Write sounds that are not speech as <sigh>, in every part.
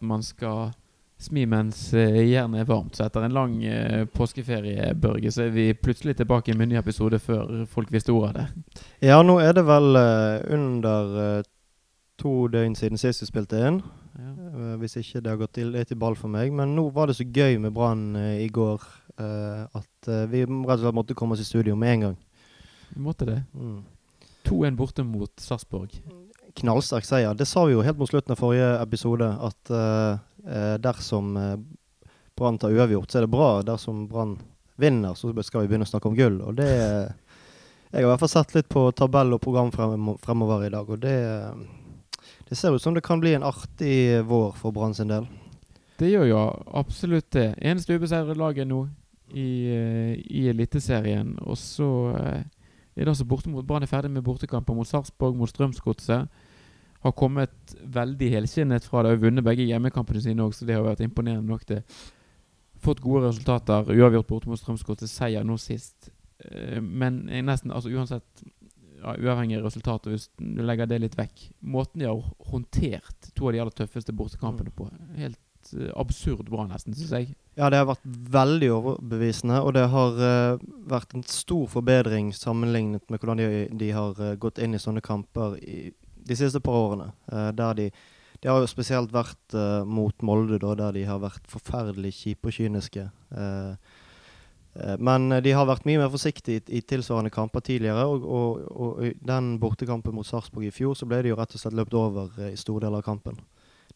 man skal smi mens eh, jernet er varmt. Så etter en lang eh, påskeferie, Børge, så er vi plutselig tilbake med en ny episode før folk visste ordet av det. Ja, nå er det vel eh, under to døgn siden sist vi spilte inn. Ja. Hvis ikke det har gått litt i ball for meg. Men nå var det så gøy med Brann i går at vi rett og slett måtte komme oss i studio med en gang. Vi måtte det. Mm. 2-1 borte mot Sarpsborg. Knallsterk seier. Det sa vi jo helt mot slutten av forrige episode, at eh, dersom eh, Brann tar uavgjort, så er det bra. Dersom Brann vinner, så skal vi begynne å snakke om gull. Og det Jeg har i hvert fall sett litt på tabell og program fremover i dag, og det det ser ut som det kan bli en artig vår for Brann sin del. Det gjør jo absolutt det. Eneste ubeseirede laget nå i, i Eliteserien. Og så er det altså borte mot Brann er ferdig med bortekamper mot Sarpsborg, mot Strømsgodset. Har kommet veldig helskinnet fra det. Har vunnet begge hjemmekampene sine òg, så det har vært imponerende nok. det. Fått gode resultater. Uavgjort borte mot Strømsgodset. Seier nå sist. Eh, Men nesten, altså uansett ja, uavhengig av resultatet, hvis du legger det litt vekk Måten de har håndtert to av de aller tøffeste bortekampene på, helt eh, absurd bra, nesten, syns jeg. Ja, det har vært veldig overbevisende, og det har uh, vært en stor forbedring sammenlignet med hvordan de, de har uh, gått inn i sånne kamper i de siste par årene. Eh, der de, Det har jo spesielt vært eh, mot Molde, da, der de har vært forferdelig kjipe og kyniske. Eh, men de har vært mye mer forsiktige i, i tilsvarende kamper tidligere. Og, og, og i den bortekampen mot Sarpsborg i fjor, så ble de jo rett og slett løpt over i store deler av kampen.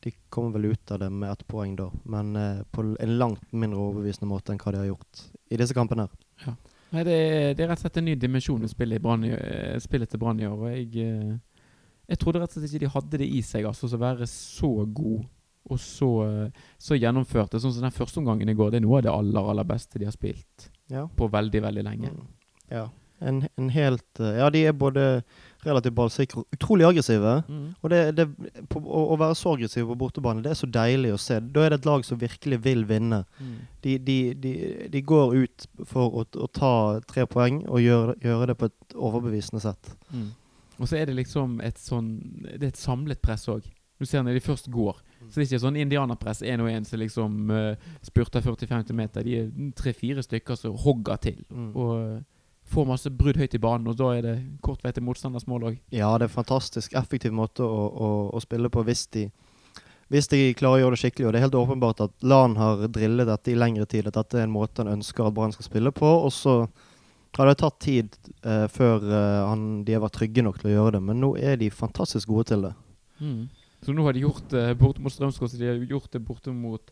De kom vel ut av det med ett poeng da, men eh, på en langt mindre overbevisende måte enn hva de har gjort i disse kampene. her. Nei, det, det er rett og slett en ny dimensjon i spillet til Brann i år. Og jeg, eh, jeg trodde rett og slett ikke de hadde det i seg, altså, å være så god og så, eh, så gjennomførte. Sånn som den første omgangen i går, det er noe av det aller, aller beste de har spilt Ja. på veldig, veldig lenge. Mm. Ja. En, en helt eh, Ja, de er både relativt ballsikre og utrolig aggressive. Mm. Og det, det, på, å, å være så aggressiv på bortebane, det er så deilig å se. Da er det et lag som virkelig vil vinne. Mm. De, de, de, de går ut for å, å ta tre poeng og gjøre, gjøre det på et overbevisende sett. Mm. Og så er det liksom et sånn Det er et samlet press òg. Du ser når de først går. Så det er ikke sånn indianerpress én og én som liksom uh, spurter 40-50 meter. De er tre-fire stykker som hogger til. Mm. Og eh, får masse brudd høyt i banen, og da er det kort vei til motstanders mål òg. Ja, det er en fantastisk effektiv måte å, å, å spille på hvis de, hvis de klarer å gjøre det skikkelig. Og det er helt åpenbart at Lan har drillet dette i lengre tid, at dette er en måte han ønsker at Brann skal spille på. Og så har det tatt tid eh, før eh, han, de har vært trygge nok til å gjøre det, men nå er de fantastisk gode til det. Mm. Så nå har de gjort det borte mot Strømsgodset, de har gjort det borte mot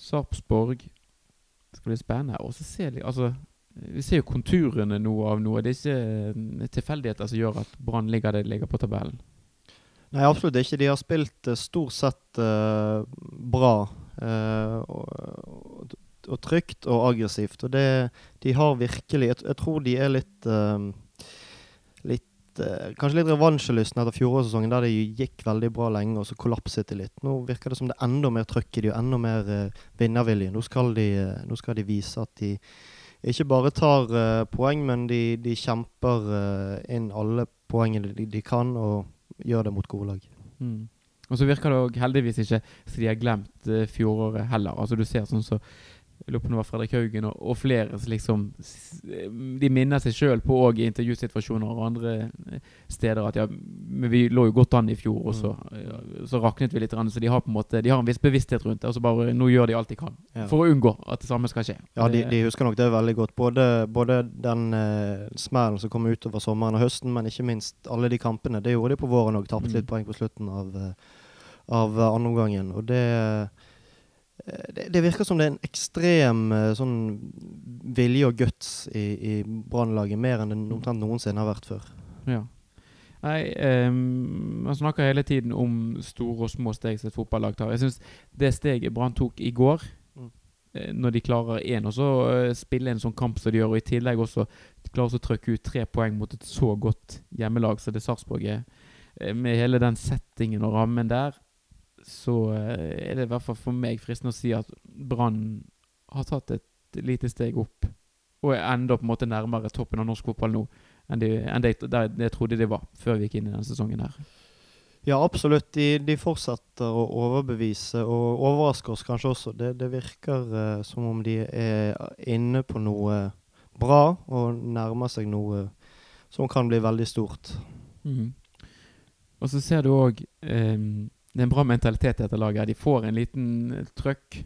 Sarpsborg. Det skal bli spennende. Og så ser de Altså, vi ser jo konturene nå av noe. Det er ikke eh, tilfeldigheter som gjør at Brann ligger der de ligger på tabellen. Nei, absolutt ikke. De har spilt eh, stort sett uh, bra. eh, og, trygt og aggressivt. Og det De har virkelig Jeg, jeg tror de er litt uh, Litt uh, Kanskje litt revansjelystne etter fjorårssesongen, der det gikk veldig bra lenge, og så kollapset de litt. Nå virker det som det er enda mer trøkk i de, og enda mer uh, vinnervilje. Nå skal, de, nå skal de vise at de ikke bare tar poeng, men de, de kjemper inn alle poengene de, de kan, og gjør det mot gode lag. Mm. Og så virker det heldigvis ikke så de har glemt fjoråret heller. Altså Du ser sånn så jeg lurer på om det var Fredrik Haugen og, og flere som liksom De minner seg sjøl på òg i intervjusituasjoner og andre eh, steder at ja, men vi lå jo godt an i fjor, og så, ja, så raknet vi litt. Så de har på en måte De har en viss bevissthet rundt det, og så bare nå gjør de alt de kan Ja. for å unngå at det samme skal skje. Ja, de, de husker nok det veldig godt. Både, både den eh, smellen som kom utover sommeren og høsten, men ikke minst alle de kampene. Det gjorde de på våren òg. Tapte Mm. litt poeng på slutten av, eh, av eh, andre omgangen. Og det, eh, det Det virker som det er en ekstrem eh, sånn vilje og guts i, i Brannlaget, mer enn det omtrent noensinne har vært før. Ja. Nei, um, Man snakker hele tiden om store og små steg som et fotballag tar. Jeg syns det steget Brann tok i går, Mm. eh, når de klarer én, og så eh, spille en sånn kamp som de gjør, og i tillegg også klarer å trykke ut tre poeng mot et så godt hjemmelag som det Sarpsborg er, med hele den settingen og rammen der, så eh, er det i hvert fall for meg fristende å si at Brann har tatt et lite steg opp, og er enda på en måte nærmere toppen av norsk fotball nå enn, de, enn det, det, det jeg trodde de var før vi gikk inn i denne sesongen her. Ja, absolutt. De, de fortsetter å overbevise og overraske oss kanskje også. Det, det virker uh, som om de er inne på noe bra og nærmer seg noe som kan bli veldig stort. Mm. Og så ser du òg Det er en bra mentalitet i dette laget. De får en liten eh, trøkk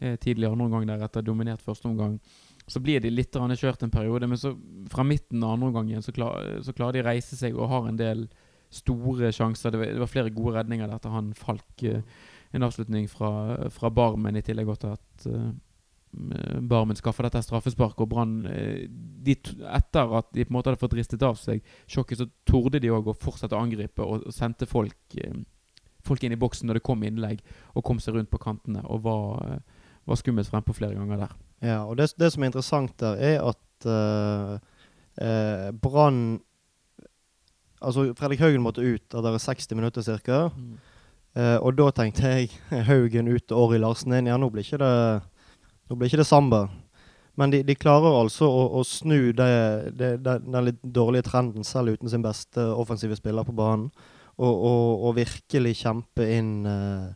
eh, tidlig andre omgang der etter dominert første omgang. Så blir de litt kjørt en periode, men så fra midten av andre omgang så, klar, så klarer de å reise seg og har en del store sjanser. Det var, flere gode redninger der etter han Falk. eh, en avslutning fra, fra Barmen, i tillegg til at eh, Barmen skaffa dette straffesparket. Og Brann eh, de Etter at de på en måte hadde fått ristet av seg sjokket, så torde de òg å fortsette å angripe og, og sendte folk, eh, folk inn i boksen når det kom innlegg, og kom seg rundt på kantene. Og var, eh, var skummelt frempå flere ganger der. Ja, og det, det som er interessant der, er at uh, uh, Brann Altså, Fredrik Haugen måtte ut etter 60 minutter ca. Eh, og da tenkte jeg <laughs> Haugen ut og Orri Larsen inn. Ja, nå blir ikke det, nå blir ikke det samba. Men de, de klarer altså å, å snu det, det, det, den litt dårlige trenden, selv uten sin beste offensive spiller på banen, og, og, og virkelig kjempe inn, uh,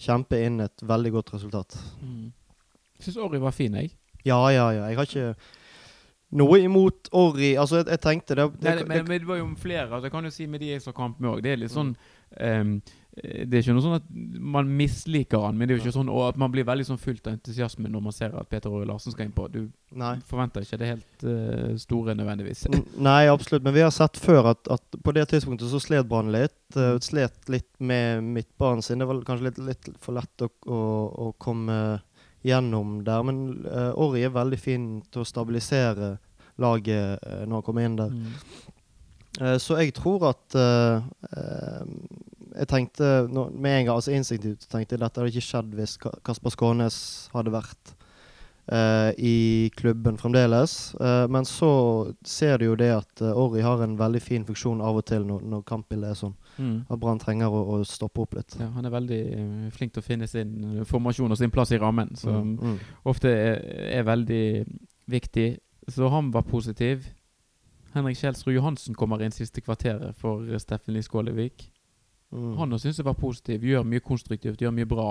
kjempe inn et veldig godt resultat. Mm. Syns Orry var fin, jeg. Ja, ja, ja. Jeg har ikke noe imot Orry. Altså, jeg, jeg tenkte det, det, Nei, det, men, men det var jo flere. Altså, jeg kan jo si med de jeg så kamp med òg. Det er litt sånn ehm, Det er ikke noe sånn at man misliker han, men det er jo ikke sånn at man blir veldig sånn fullt av entusiasme når man ser at Peter Åre Larsen skal inn på. Du Nei. forventer ikke det helt uh, store nødvendigvis. Nei, absolutt. Men vi har sett før at, at på det tidspunktet så slet Brann litt. Uh, slet litt med midtbanen sin. Det var kanskje litt, litt for lett å, å, å komme gjennom der. Men uh, Orri er veldig fin til å stabilisere laget uh, når han kommer inn der. Mm. Eh, så jeg tror at eh, eh, Jeg tenkte nå, med en gang, altså instinktivt tenkte jeg dette hadde ikke skjedd hvis Kasper Skånes hadde vært uh, i klubben fremdeles. Uh, men så ser du jo det at uh, Orri har en veldig fin funksjon av og til når, når kampbildet er sånn. Mm. At Brann trenger å, å stoppe opp litt. Ja, han er veldig flink til å finne sin formasjon og sin plass i rammen, som Mm, mm. ofte er, er veldig viktig. Så han var positiv. Henrik Kjelsrud Johansen kommer inn siste kvarteret for Steffen Lie Skålevik. Mm. Han syns jeg var positiv. Gjør mye konstruktivt, gjør mye bra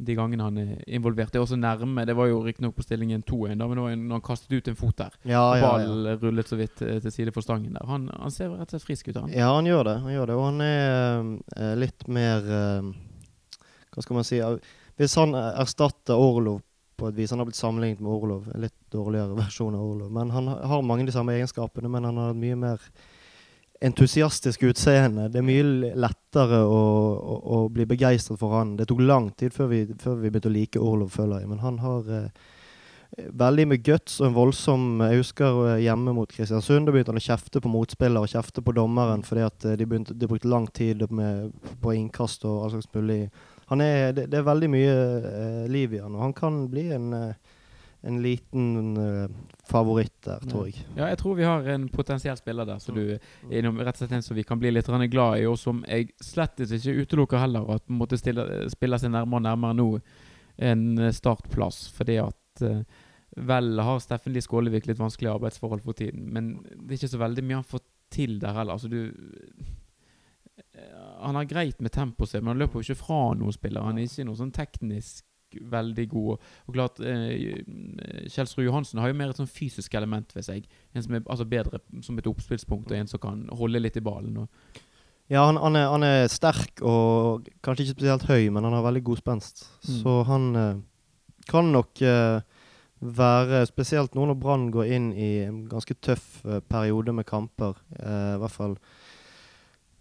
de gangene han er involvert. Det er også nærme. Det var jo riktignok på stillingen 2-1, da, men det var en- når han kastet ut en fot der. Ja, og ja, ja. rullet så vidt eh, til side for stangen der. Han, han ser rett og slett frisk ut. Han. Ja, han gjør det. Han gjør det. Og han er eh, litt mer eh, Hva skal man si eh, Hvis han eh, erstatter Orlov på et vis Han har blitt sammenlignet med Orlov, en litt dårligere <laughs> versjon av Orlov. Men han har mange av de samme egenskapene, men han har mye mer entusiastisk utseende. Det er mye lettere å, å, å bli begeistret for han. Det tok lang tid før vi, før vi begynte å like Orlov, føler jeg. Men han har eh, veldig med guts og en voldsom Jeg husker eh, hjemme mot Kristiansund. Da begynte han å kjefte på motspillere og kjefte på dommeren fordi at eh, de, begynte, de brukte lang tid med, på innkast og all slags mulig. Er, det, det er veldig mye eh, liv i han, og han kan bli en, eh, en liten uh, favoritt der, tror jeg. Ja, jeg tror vi har en potensiell spiller der, så du innom rett og slett en som vi kan bli litt glad i, og som jeg slett ikke utelukker heller at måtte stille, spille seg nærmere og nærmere nå en startplass. Fordi at uh, vel har Steffen Lie Skålevik litt vanskelige arbeidsforhold for tiden, men det er ikke så veldig mye han får til der heller. Altså, du eh, Han har greit med tempoet sitt, men han løper jo ikke fra noen spiller. Han er ikke noe sånn teknisk veldig god. Og, klart, eh, Kjelsrud Johansen har jo mer et sånn fysisk element ved seg. En som er altså bedre som et oppspillspunkt, og en som kan holde litt i ballen. Og, Ja, han, han, er, han er sterk og kanskje ikke spesielt høy, men han har veldig god spenst. Mm. Så han eh, kan nok eh, være Spesielt nå når Brann går inn i en ganske tøff eh, periode med kamper. eh, I hvert fall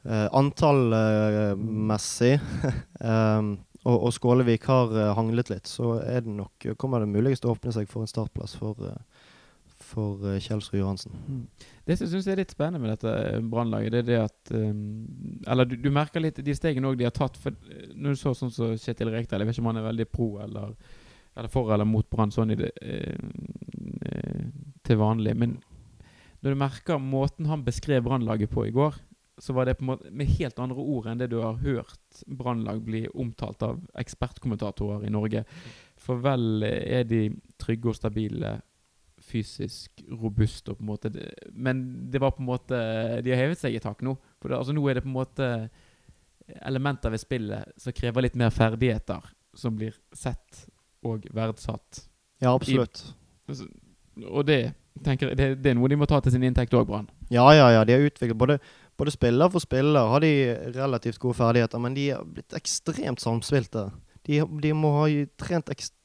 uh, antallmessig. um, <laughs> og, og Skålevik har eh, hanglet litt, så er det nok, kommer det muligens til å åpne seg for en startplass for, uh, for Kjelsrud Johansen. Det som jeg synes er litt spennende med dette eh, Brannlaget, det er det at um, Eller du, du merker litt de stegene òg de har tatt. For eh, når du så sånn som Kjetil Rekdal, jeg vet ikke om han er veldig pro eller, eller for eller mot Brann sånn det, eh, eh, til vanlig. Men når du merker måten han beskrev Brannlaget på i går, så var det på en måte med helt andre ord enn det du har hørt Brannlag bli omtalt av ekspertkommentatorer i Norge. For vel er de trygge og stabile, fysisk robuste og på en måte Men det var på en måte De har hevet seg i tak nå. For det, altså nå er det på en måte elementer ved spillet som krever litt mer ferdigheter, som blir sett og verdsatt. Ja, absolutt. Og det tenker jeg, det, det er noe de må ta til sin inntekt òg, Brann. Ja, ja, ja. De har utviklet både, både spiller for spiller har de relativt gode ferdigheter, men de har blitt ekstremt samspilte. De, de må ha trent ekstremt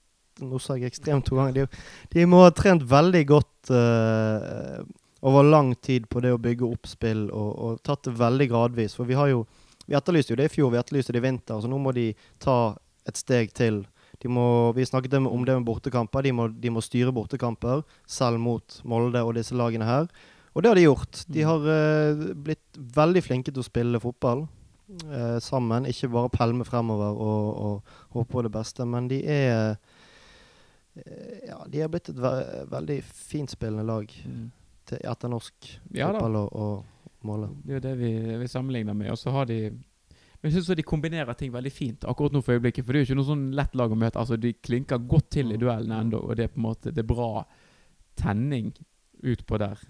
Nå sa jeg ekstremt to ganger. De, de må ha trent veldig godt uh, over lang tid på det å bygge opp spill, og, og, tatt det veldig gradvis. For vi har jo Vi etterlyste jo det i fjor, vi etterlyste det i vinter, så nå må de ta et steg til. Må, vi snakket om det med bortekamper. De må, de må styre bortekamper, selv mot Molde og disse lagene her. Og det har de gjort. De mm. har uh, blitt veldig flinke til å spille fotball uh, sammen. Ikke bare pælme fremover og, og, håpe på det beste, men de er uh, Ja, de har blitt et ve veldig fintspillende lag mm. til, etter norsk ja, fotball og, og, måle. Det er jo det vi, vi sammenligner med. Og så har de men jeg synes De kombinerer ting veldig fint akkurat nå for øyeblikket. For det er jo ikke noe sånn lett lag å møte. Altså De klinker godt til i mm. duellene ennå, og det er på en måte det er bra tenning utpå der.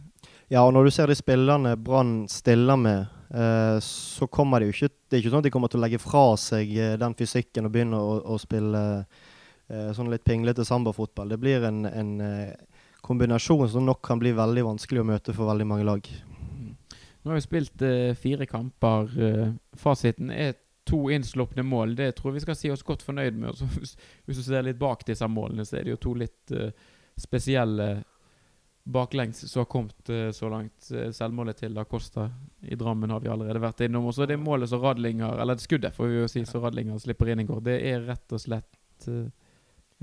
Ja, og når du ser de spillerne Brann stiller med, eh, så kommer de jo ikke Det er ikke sånn at de kommer til å legge fra seg eh, den fysikken og begynne å, å spille eh, sånn litt pinglete sambafotball. Det blir en, en kombinasjon som nok kan bli veldig vanskelig å møte for veldig mange lag. Nå har vi spilt fire kamper. Fasiten er to innslupne mål. Det tror jeg vi skal si oss godt fornøyd med. Hvis, hvis, du ser litt bak disse målene, så er det jo to litt spesielle baklengs som har kommet uh, så langt. Uh, selvmålet til Da Costa i Drammen har vi allerede vært innom. Og så det målet som Radlinger Eller skuddet, får vi jo si, så Radlinger slipper inn i går. Det er rett og slett uh,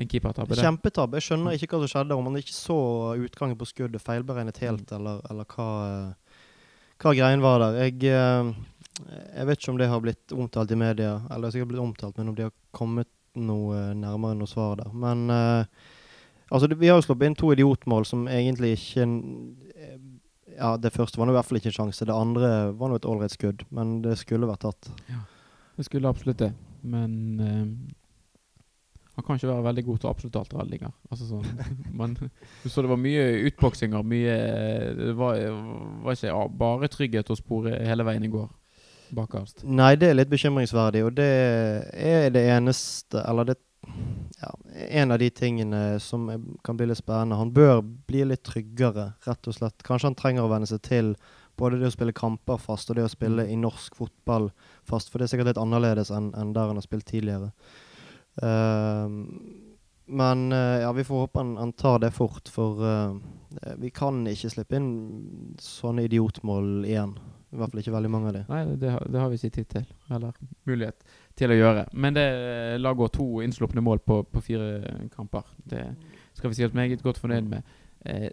en keepertabbe. Kjempetabbe. Jeg skjønner ikke hva som skjedde. Om han ikke så utgangen på skuddet feilberegnet helt, mm. eller, eller hva, hva greien var der. Jeg, jeg vet ikke om det har blitt omtalt i media, eller sikkert blitt omtalt, men om de har kommet noe nærmere noe svar der. Men Altså, Vi har jo sluppet inn to idiotmål som egentlig ikke Ja, Det første var nå i hvert fall ikke en sjanse. Det andre var nå et ålreit skudd, men det skulle vært tatt. Ja, det skulle absolutt det. Men uh, han kan ikke være veldig god til absolutt alt redninger. Altså sånn, <laughs> man, du så det var mye utboksinger. Mye Det var, var ikke ja, bare trygghet å spore hele veien i går. Bakerst. Nei, det er litt bekymringsverdig, og det er det eneste Eller det ja, en av de tingene som kan bli litt spennende. Han bør bli litt tryggere, rett og slett. Kanskje han trenger å venne seg til både det å spille kamper fast og det å spille i norsk fotball fast. For det er sikkert litt annerledes enn en der han har spilt tidligere. Uh, men uh, ja, vi får håpe han, han tar det fort, for uh, vi kan ikke slippe inn sånne idiotmål igjen. I hvert fall ikke veldig mange av dem. Nei, det har, det har vi ikke tid til. Eller mulighet til å gjøre. Men det la gå to innslupne mål på, på, fire kamper. Det skal vi si oss meget godt fornøyd med. Eh,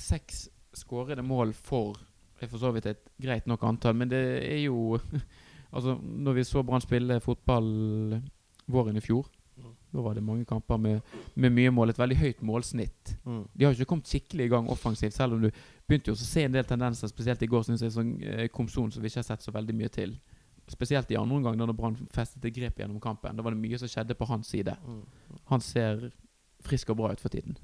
seks skårede mål for er for så vidt et greit nok antall, men det er jo <laughs> Altså, når vi så Brann spille fotball våren i fjor. Da var det mange kamper med, med, mye mål. Et veldig høyt målsnitt. Mm. De har ikke kommet skikkelig i gang offensivt, selv om du begynte jo å se en del tendenser, spesielt i går, syns jeg, som eh, Komson, som vi ikke har sett så veldig mye til spesielt i andre omgang, da Brann festet et grep gjennom kampen. Da var det mye som skjedde på hans side. Mm. Han ser frisk og bra ut for tiden.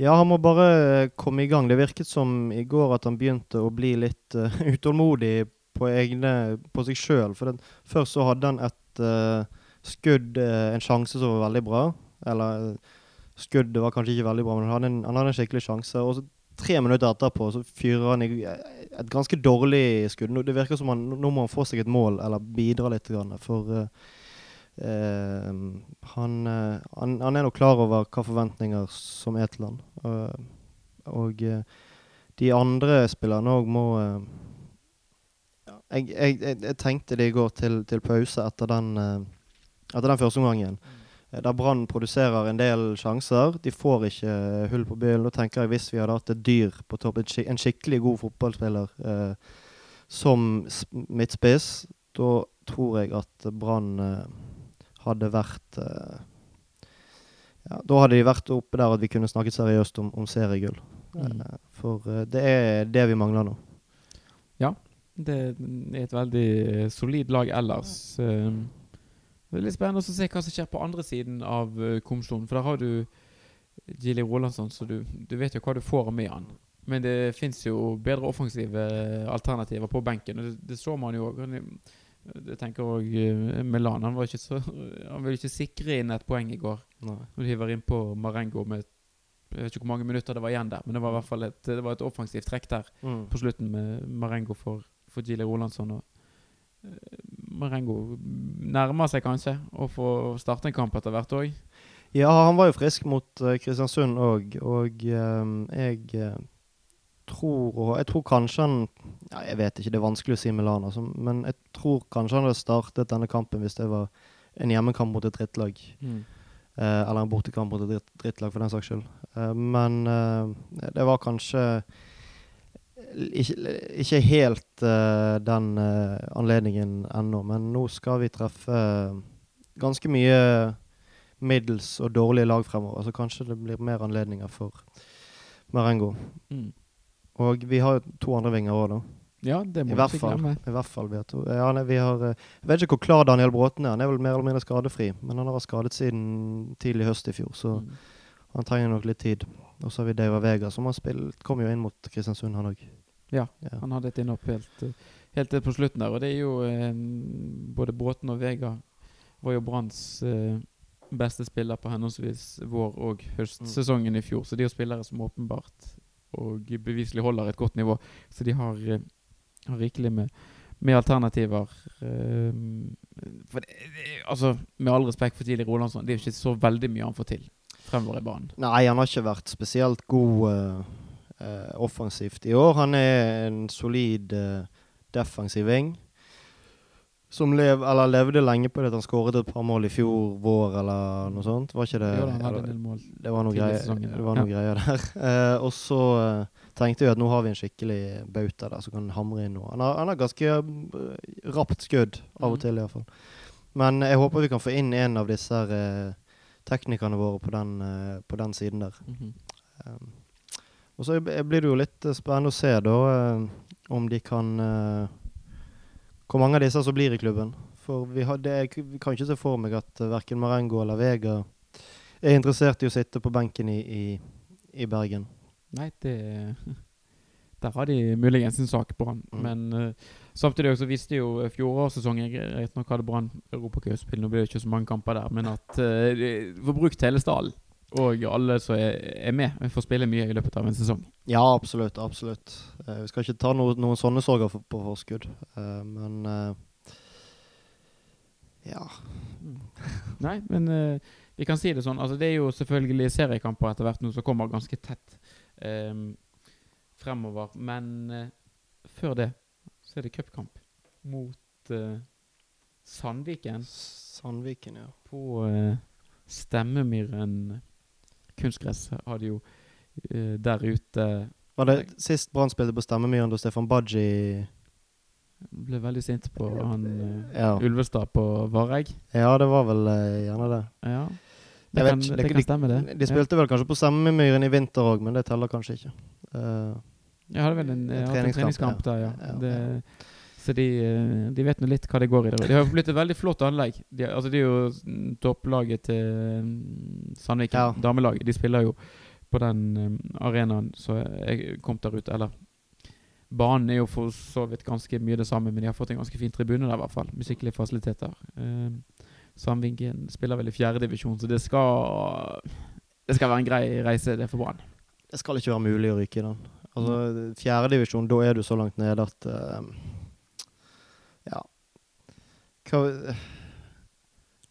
Ja, han må bare komme i gang. Det virket som i går at han begynte å bli litt uh, <laughs> utålmodig på, egne, på seg sjøl. For den, først så hadde han et uh, skudd, uh, en sjanse som var veldig bra. Eller skuddet var kanskje ikke veldig bra, men han hadde en, han hadde en skikkelig sjanse. Og så tre minutter etterpå så fyrer han i et ganske dårlig skudd. Det virker som han nå må han få seg et mål, eller bidra litt. For uh, uh, han, uh, han, han, er nok klar over hva forventninger som er til han. og de andre spillerne òg må jeg, jeg, jeg, tenkte det i går til, til pause etter den, etter den første omgangen. Mm Eh, der Brann produserer en del sjanser. De får ikke eh, hull på byllen. og tenker jeg Hvis vi hadde hatt et dyr på topp, en skikkelig god fotballspiller eh, som midtspiss, da tror jeg at Brann eh, hadde vært eh, ja, Da hadde de vært oppe der at vi kunne snakket seriøst om, om seriegull. Mm. Eh, for det er det vi mangler nå. Ja, det er et veldig solid lag ellers. Uh, det er litt spennende å se hva som skjer på andre siden av uh, kommisjonen. For der har du Gilly Rolandsson, så du, du, vet jo hva du får med han. Men det fins jo bedre offensive alternativer på benken. Og det, det så man jo Jeg tenker òg Melan. Han var ikke så Han ville ikke sikre inn et poeng i går. Nei. Når de hiver inn på Marengo med Jeg vet ikke hvor mange minutter det var igjen der, men det var i hvert fall et, det var et offensivt trekk der Mm. på slutten med Marengo for, for Gili Rolandsson. Og, eh, Marengo nærmer seg kanskje å få starte en kamp etter hvert òg. Ja, han var jo frisk mot eh, Kristiansund òg, og eh, jeg eh, tror og Jeg tror kanskje han ja, Jeg vet ikke, det er vanskelig å si Milan, altså, men jeg tror kanskje han hadde startet denne kampen hvis det var en hjemmekamp mot et drittlag. Eh, eller en bortekamp mot et drittlag, for den saks skyld. Eh, men det var kanskje ikke, ikke helt uh, den uh, anledningen ennå. Men nå skal vi treffe eh, ganske mye middels og dårlige lag fremover. Så kanskje det blir mer anledninger for Marengo. Mm. Og vi har jo to andre vinger òg, da. Ja, det må I hvert fall. I hvert fall vi har to. Ja, nei, vi har, jeg vet ikke hvor klar Daniel Bråten er. Han er vel mer eller mindre skadefri. Men han har vært skadet siden tidlig høst i fjor, så Mm. han trenger nok litt tid. Og så har vi Deiva Vega, som har spilt, kom jo inn mot Kristiansund, han òg. Ja, Ja. Han hadde et innhopp helt, helt på slutten der. Og det er jo eh, Både Bråten og Vega var jo Branns eh, beste spiller på henholdsvis vår- og høstsesongen i fjor. Så de er jo spillere som åpenbart og beviselig holder et godt nivå. Så de har, eh, har rikelig med, med alternativer. eh, for det, det, altså, med all respekt for Tidlig Rolandsson, det er jo ikke så veldig mye han får til fremover i banen. Nei, han har ikke vært spesielt god eh, eh, offensivt i år. Han er en solid eh, defensiv ving. Som lev, levde lenge på det at han skåret et par mål i fjor vår, eller noe sånt. Var ikke det Jo han hadde eller- en del mål. Det var noe greier, sesongen, ja. det var noe greier der. <laughs> Eh, og så eh, tenkte vi at nå har vi en skikkelig bauta der som kan hamre inn noe. Han har, han har ganske eh, rapt skudd, av og Mhm. til iallfall. Men jeg håper vi kan få inn en av disse her, eh, teknikerne våre på den, på den siden der. Mhm. Um, og så blir det jo litt eh, spennende å se da eh, om de kan eh, Hvor mange av disse som blir i klubben. For vi, har, det, er- vi kan ikke se for meg at uh, verken Marengo eller Vega er interessert i å sitte på benken i, i, i Bergen. Nei, det Der har de muligens en sak, Brann. Mm. Men uh, samtidig så visste jo fjorårssesongen Greit nok hadde Brann europacup, nå blir det ikke så mange kamper der, men at uh, de får brukt hele stallen. Og alle som er, er med, får spille mye i løpet av en sesong. Ja, absolutt. absolutt. Eh, vi skal ikke ta noe, noen sånne sorger for, på forskudd. Eh, men eh, ja. <laughs> Nei, men vi kan si det sånn. Altså, det er jo selvfølgelig seriekamper etter hvert nå som kommer ganske tett um, fremover. Men uh, før det så er det cupkamp mot uh, Sandviken Sandviken, ja. på uh, Stemmemyren kunstgress. Hadde jo uh, der ute Var det sist Brann spilte på Stemmemyren da Stefan Baji Ble veldig sint på han uh, Ja. Ulvestad på Varegg. ja, det var vel eh, gjerne det. Ja. Det kan, ikke, det det- kan stemme, det. De spilte vel kanskje på Stemmemyren i vinter òg, men det teller kanskje ikke. Uh, Jeg hadde vel en, En treningskamp, en treningskamp, der, ja. ja. Det, så de, eh, de vet nå litt hva det går i der. De har blitt et veldig flott anlegg. De, altså de er jo mm, topplaget til mm, Sandviken, Ja. damelaget. De spiller jo på den mm, arenaen som jeg kom der ute. Eller banen er jo for så vidt ganske mye det samme, men de har fått en ganske fin tribune der, i hvert fall. Musikkelige fasiliteter. Eh, Sandviken spiller vel i fjerdedivisjon, så det skal Det skal være en grei reise, det for Brann. det skal ikke være mulig å ryke i den. Altså, Fjerdedivisjon, da er du så langt nede at eh. Hva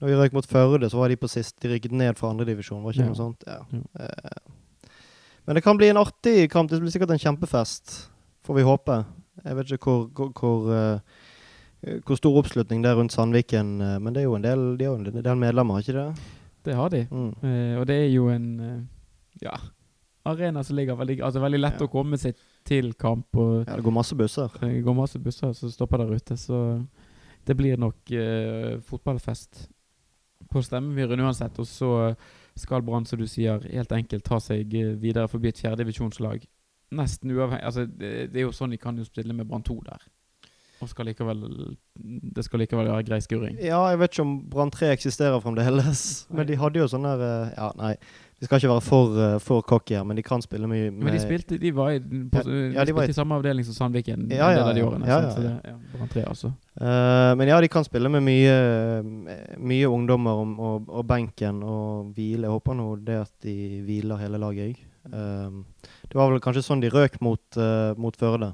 Når vi røyk mot Førde, så var de på sist. De rykket ned fra andredivisjon, var ikke Ja. noe sånt? Ja. Ja. Eh, men det kan bli en artig kamp. Det blir sikkert en kjempefest, får vi håpe. Jeg vet ikke hvor, hvor, hvor, eh, stor oppslutning det er rundt Sandviken, eh, men det er jo en del, de jo en del medlemmer, har ikke det? Det har de. Mm. Uh, og det er jo en uh, ja, arena som ligger veldig Altså veldig lett Ja. å komme seg til kamp. Og Ja, det går masse busser. det går masse busser som stopper der ute, så det blir nok eh, fotballfest på Stemmemyren uansett. Og så skal Brann, som du sier, helt enkelt ta seg eh, videre forbi et fjerdedivisjonslag. Nesten uavhengig Altså, det, det er jo sånn de kan jo spille med Brann 2 der. Og skal likevel Det skal likevel være grei skuring. Ja, jeg vet ikke om Brann 3 eksisterer fremdeles. Men de hadde jo sånn der eh, Ja, nei. Vi skal ikke være for, uh, for cocky her, men de kan spille mye Men de spilte De var i, på, Ja, ja, de var i- samme avdeling som Sandviken Ja, en del av de årene. Ja, ja, Så ja. det, ja, Brann 3, altså. Eh, men ja, de kan spille med mye, mye ungdommer og, og, og benken og hvile. Jeg håper nå det at de hviler hele laget. jeg. Eh, det var vel kanskje sånn de røk mot, uh, mot Førde,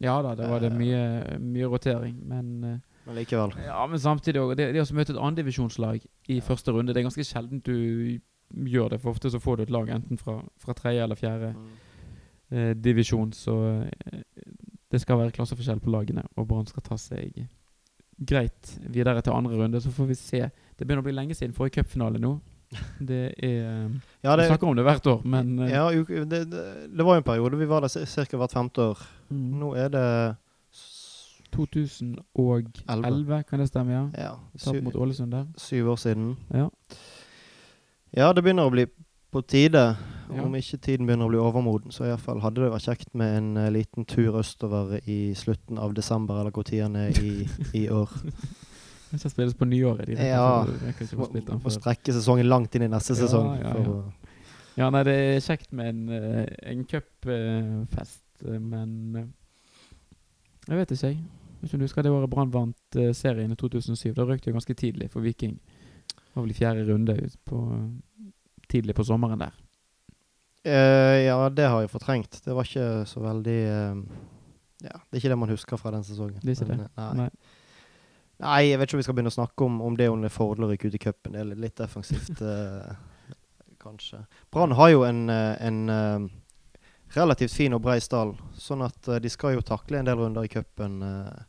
Ja da, det var det Eh. mye, mye rotering, men eh, men likevel. Ja, men samtidig òg. Det, det å møte et annendivisjonslag i første runde, det er ganske sjelden du gjør det. For ofte så får du et lag enten fra, fra tredje eller fjerde eh, divisjon, så eh, det skal være klasseforskjell på lagene, og Brann skal ta seg greit videre til andre runde. Så får vi se. Det begynner å bli lenge siden forrige cupfinale nå. <laughs> Det er eh, Ja, Vi snakker om det hvert år, men eh, ja, det, det, det var jo en periode vi var der ca. hvert femte år. mm, Nå er det s- 2011, kan det stemme? ja? ja, Tap mot Ålesund der. syv år siden. Ja. Ja, det begynner å bli på tide. Ja. Om ikke tiden begynner å bli overmoden, så i fall hadde det vært kjekt med en uh, liten tur østover i slutten av desember, eller hvor tiden er i, <laughs> i år. Det skal spilles på nyåret. De Ja. Må, strekke sesongen langt inn i neste Ja, sesong. ja, ja. Ja, nei, det er kjekt med en, uh, en cupfest, eh, men eh, Jeg vet ikke, jeg. Hvis du husker det året Brann vant eh, serien i 2007. Da røk det jo ganske tidlig for Viking. Var vel i fjerde runde ut på, tidlig på sommeren der. Uh, ja, det har jeg fortrengt. Det var ikke så veldig uh, Ja, det er ikke det man husker fra den sesongen. Det er ikke Men, det. Nei. Nei. Nei, jeg vet ikke om vi skal begynne å snakke om, om det om det er fordel å ut i cupen. Det er litt, defensivt, eh, <laughs> kanskje. Brann har jo en, eh, en eh, relativt fin og brei stall, sånn at eh, de skal jo takle en del runder i cupen. eh,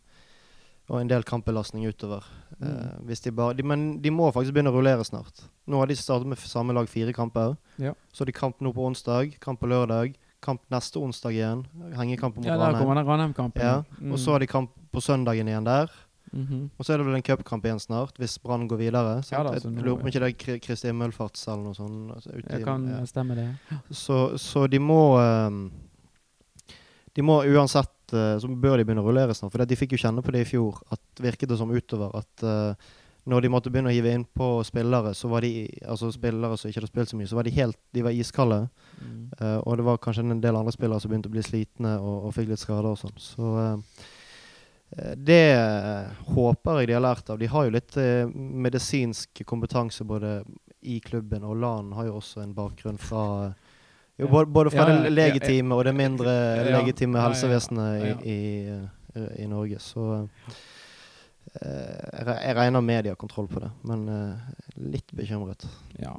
og en del kampbelastning utover. Eh, Mm. hvis de bare, de, men de må faktisk begynne å rullere snart. Nå har de startet med samme lag fire kamper. Ja. Så de kamp nå på onsdag, kamp på lørdag, kamp neste onsdag igjen. Hengekamp mot Ja, Ranheim. Ja, Mm. Og så har de kamp på søndagen igjen der. Mhm. Og så er det vel en cupkamp igjen snart, hvis Brann går videre. sant? Ja da, jeg lurer på om ikke det er Kristi Møllfarts eller noe sånt. Altså, ute jeg kan ja. stemme, det. så, så de må um, De må uansett eh, Så bør de begynne å rullere snart. For de fikk jo kjenne på det i fjor, at virket det som utover at eh, når de måtte begynne å hive inn på spillere, så var de altså spillere som ikke hadde spilt så mye, så var de helt De var iskalde. Mm. Uh, og det var kanskje en del andre spillere som begynte å bli slitne og, og fikk litt skader og sånn. Så eh, det håper jeg de har lært av. De har jo litt uh, medisinsk kompetanse både i klubben, og LAN har jo også en bakgrunn fra jo, både, fra det legitime og det mindre legitime helsevesenet. I, i, i Norge. Så eh, jeg regner med de har kontroll på det, men eh, litt bekymret. Ja.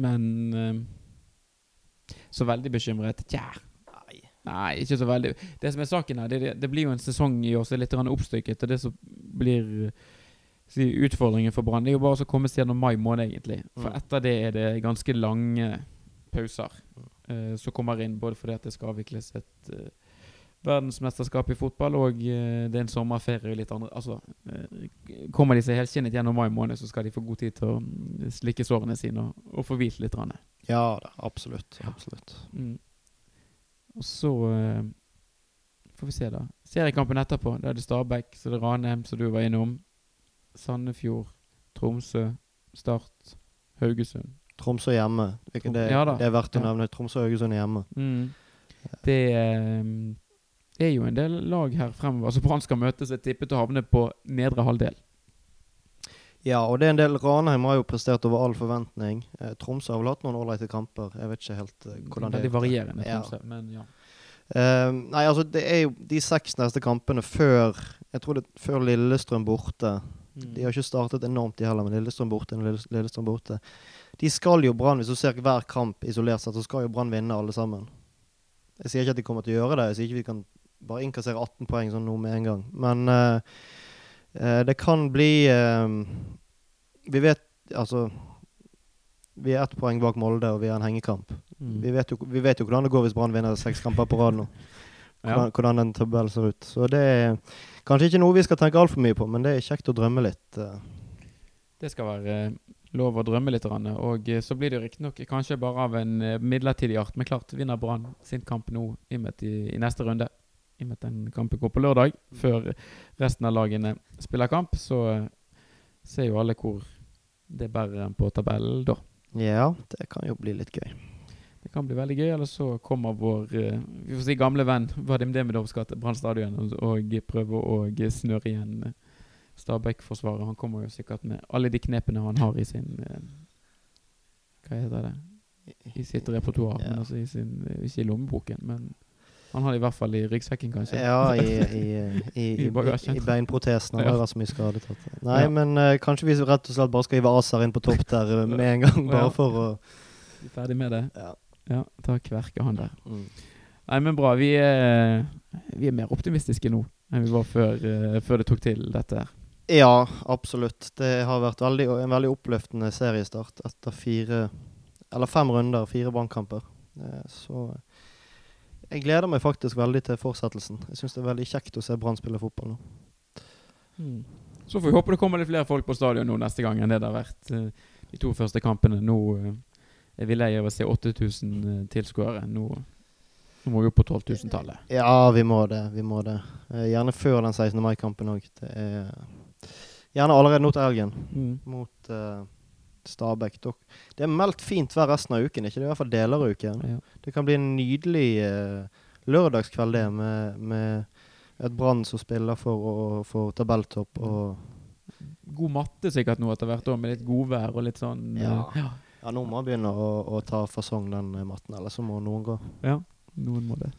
Men eh, så veldig bekymret Tja. Nei. Nei, ikke så veldig. Det som er saken her, det, det, blir jo en sesong i år som er litt oppstykket. Og det som blir si, utfordringen for Brann, er jo bare å komme seg gjennom mai måned, egentlig. For Mm. etter det er det ganske lange pauser eh, som kommer inn, både fordi at det skal avvikles et eh, verdensmesterskap i fotball, og eh, det er en sommerferie og litt andre Altså, eh, kommer de seg helskinnet gjennom mai måned, så skal de få god tid til å mm, slikke sårene sine og, og få hvilt litt. grann. Ja da, absolutt. absolutt. Mm. Og så eh, får vi se, da. Seriekampen etterpå, da er det Stabæk, så det er Ranheim, som du var innom. Sandefjord, Tromsø, Start, Haugesund. Tromsø hjemme. Ikke Det, Ja det er verdt å nevne. Tromsø og Haugesund er hjemme. Mm. Det eh, er jo en del lag her fremover. Altså Brann skal møtes, er tippet å havne på nedre halvdel. Ja, og det er en del Ranheim har jo prestert over all forventning. Eh, Tromsø har vel hatt noen ålreite kamper. Jeg vet ikke helt eh, hvordan det er. Veldig varierende, Ja. Tromsø, men ja. Eh, nei, altså det er jo de seks neste kampene før Jeg tror det er før Lillestrøm borte. Mm. De har ikke startet enormt, de heller, men Lillestrøm borte. Lillestrøm borte. De skal jo Brann, hvis du ser hver kamp isolert sett, så skal jo Brann vinne alle sammen. Jeg sier ikke at de kommer til å gjøre det. Jeg sier ikke vi kan bare innkassere 18 poeng sånn nå med en gang. Men uh, uh, det kan bli uh, Vi vet altså Vi er ett poeng bak Molde, og vi har en hengekamp. Mm. Vi, vet jo, vi vet jo hvordan det går hvis Brann vinner seks kamper på rad nå. <laughs> Ja. Hvordan, hvordan den tabellen ser ut. Så det er kanskje ikke noe vi skal tenke altfor mye på, men det er kjekt å drømme litt. Det skal være lov å drømme litt. Og eh, så blir det jo riktignok kanskje bare av en eh, midlertidig art. Men klart vinner Brann sin kamp nå i, i, neste runde. I og med at den kampen går på lørdag, før resten av lagene spiller kamp, så eh, ser jo alle hvor det bærer en på tabellen da. Ja, det kan jo bli litt gøy. Det kan bli veldig gøy. Eller så kommer vår vi får si gamle venn Vadim Demidovskij til Brann stadion og, prøver å snøre igjen Stabæk-forsvaret. Han kommer jo sikkert med alle de knepene han har i sin eh, Hva heter det? I sitt repertoar. Ja. Men altså i sin, Ikke i lommeboken, men han har det i hvert fall i ryggsekken, kanskje. Ja, i, <laughs> i, i, i, beinprotesen. Han Ja. har vært så mye skadetatt. Nei, Ja. men uh, kanskje vi rett og slett bare skal hive Azar inn på topp der eh, med en gang, <laughs> bare Ja. for å er ferdig med det. Ja. Ja, ta kverke han der. Mm. Nei, men bra. Vi er, vi er mer optimistiske nå enn vi var før, uh, før det tok til dette her. Ja, absolutt. Det har vært veldig, en veldig oppløftende seriestart etter fire Eller fem runder, fire bankkamper. Eh, Så jeg gleder meg faktisk veldig til fortsettelsen. Jeg syns det er veldig kjekt å se Brann spille fotball nå. Så får vi håpe det kommer litt flere folk på stadion nå neste gang enn det det har vært eh, de to første kampene. Nå eh, er vi lei av å se 8000 eh, tilskuere. Nå, nå må vi opp på 12 000-tallet. Ja, vi må det. Vi må det. Gjerne før den 16. mai-kampen òg. Gjerne allerede nå til helgen mot uh, Stabæk. Det er meldt fint vær resten av uken, ikke det? I hvert fall deler av uken. Ja. Det kan bli en nydelig uh, lørdagskveld, det, med, med et Brann som spiller for, for tabelltopp. Og God matte sikkert nå etter hvert med litt godvær og litt sånn eh, Ja. ja. ja, nå må man begynne å, å ta fasong den eh, matten, ellers så må noen gå. ja. Noen må det.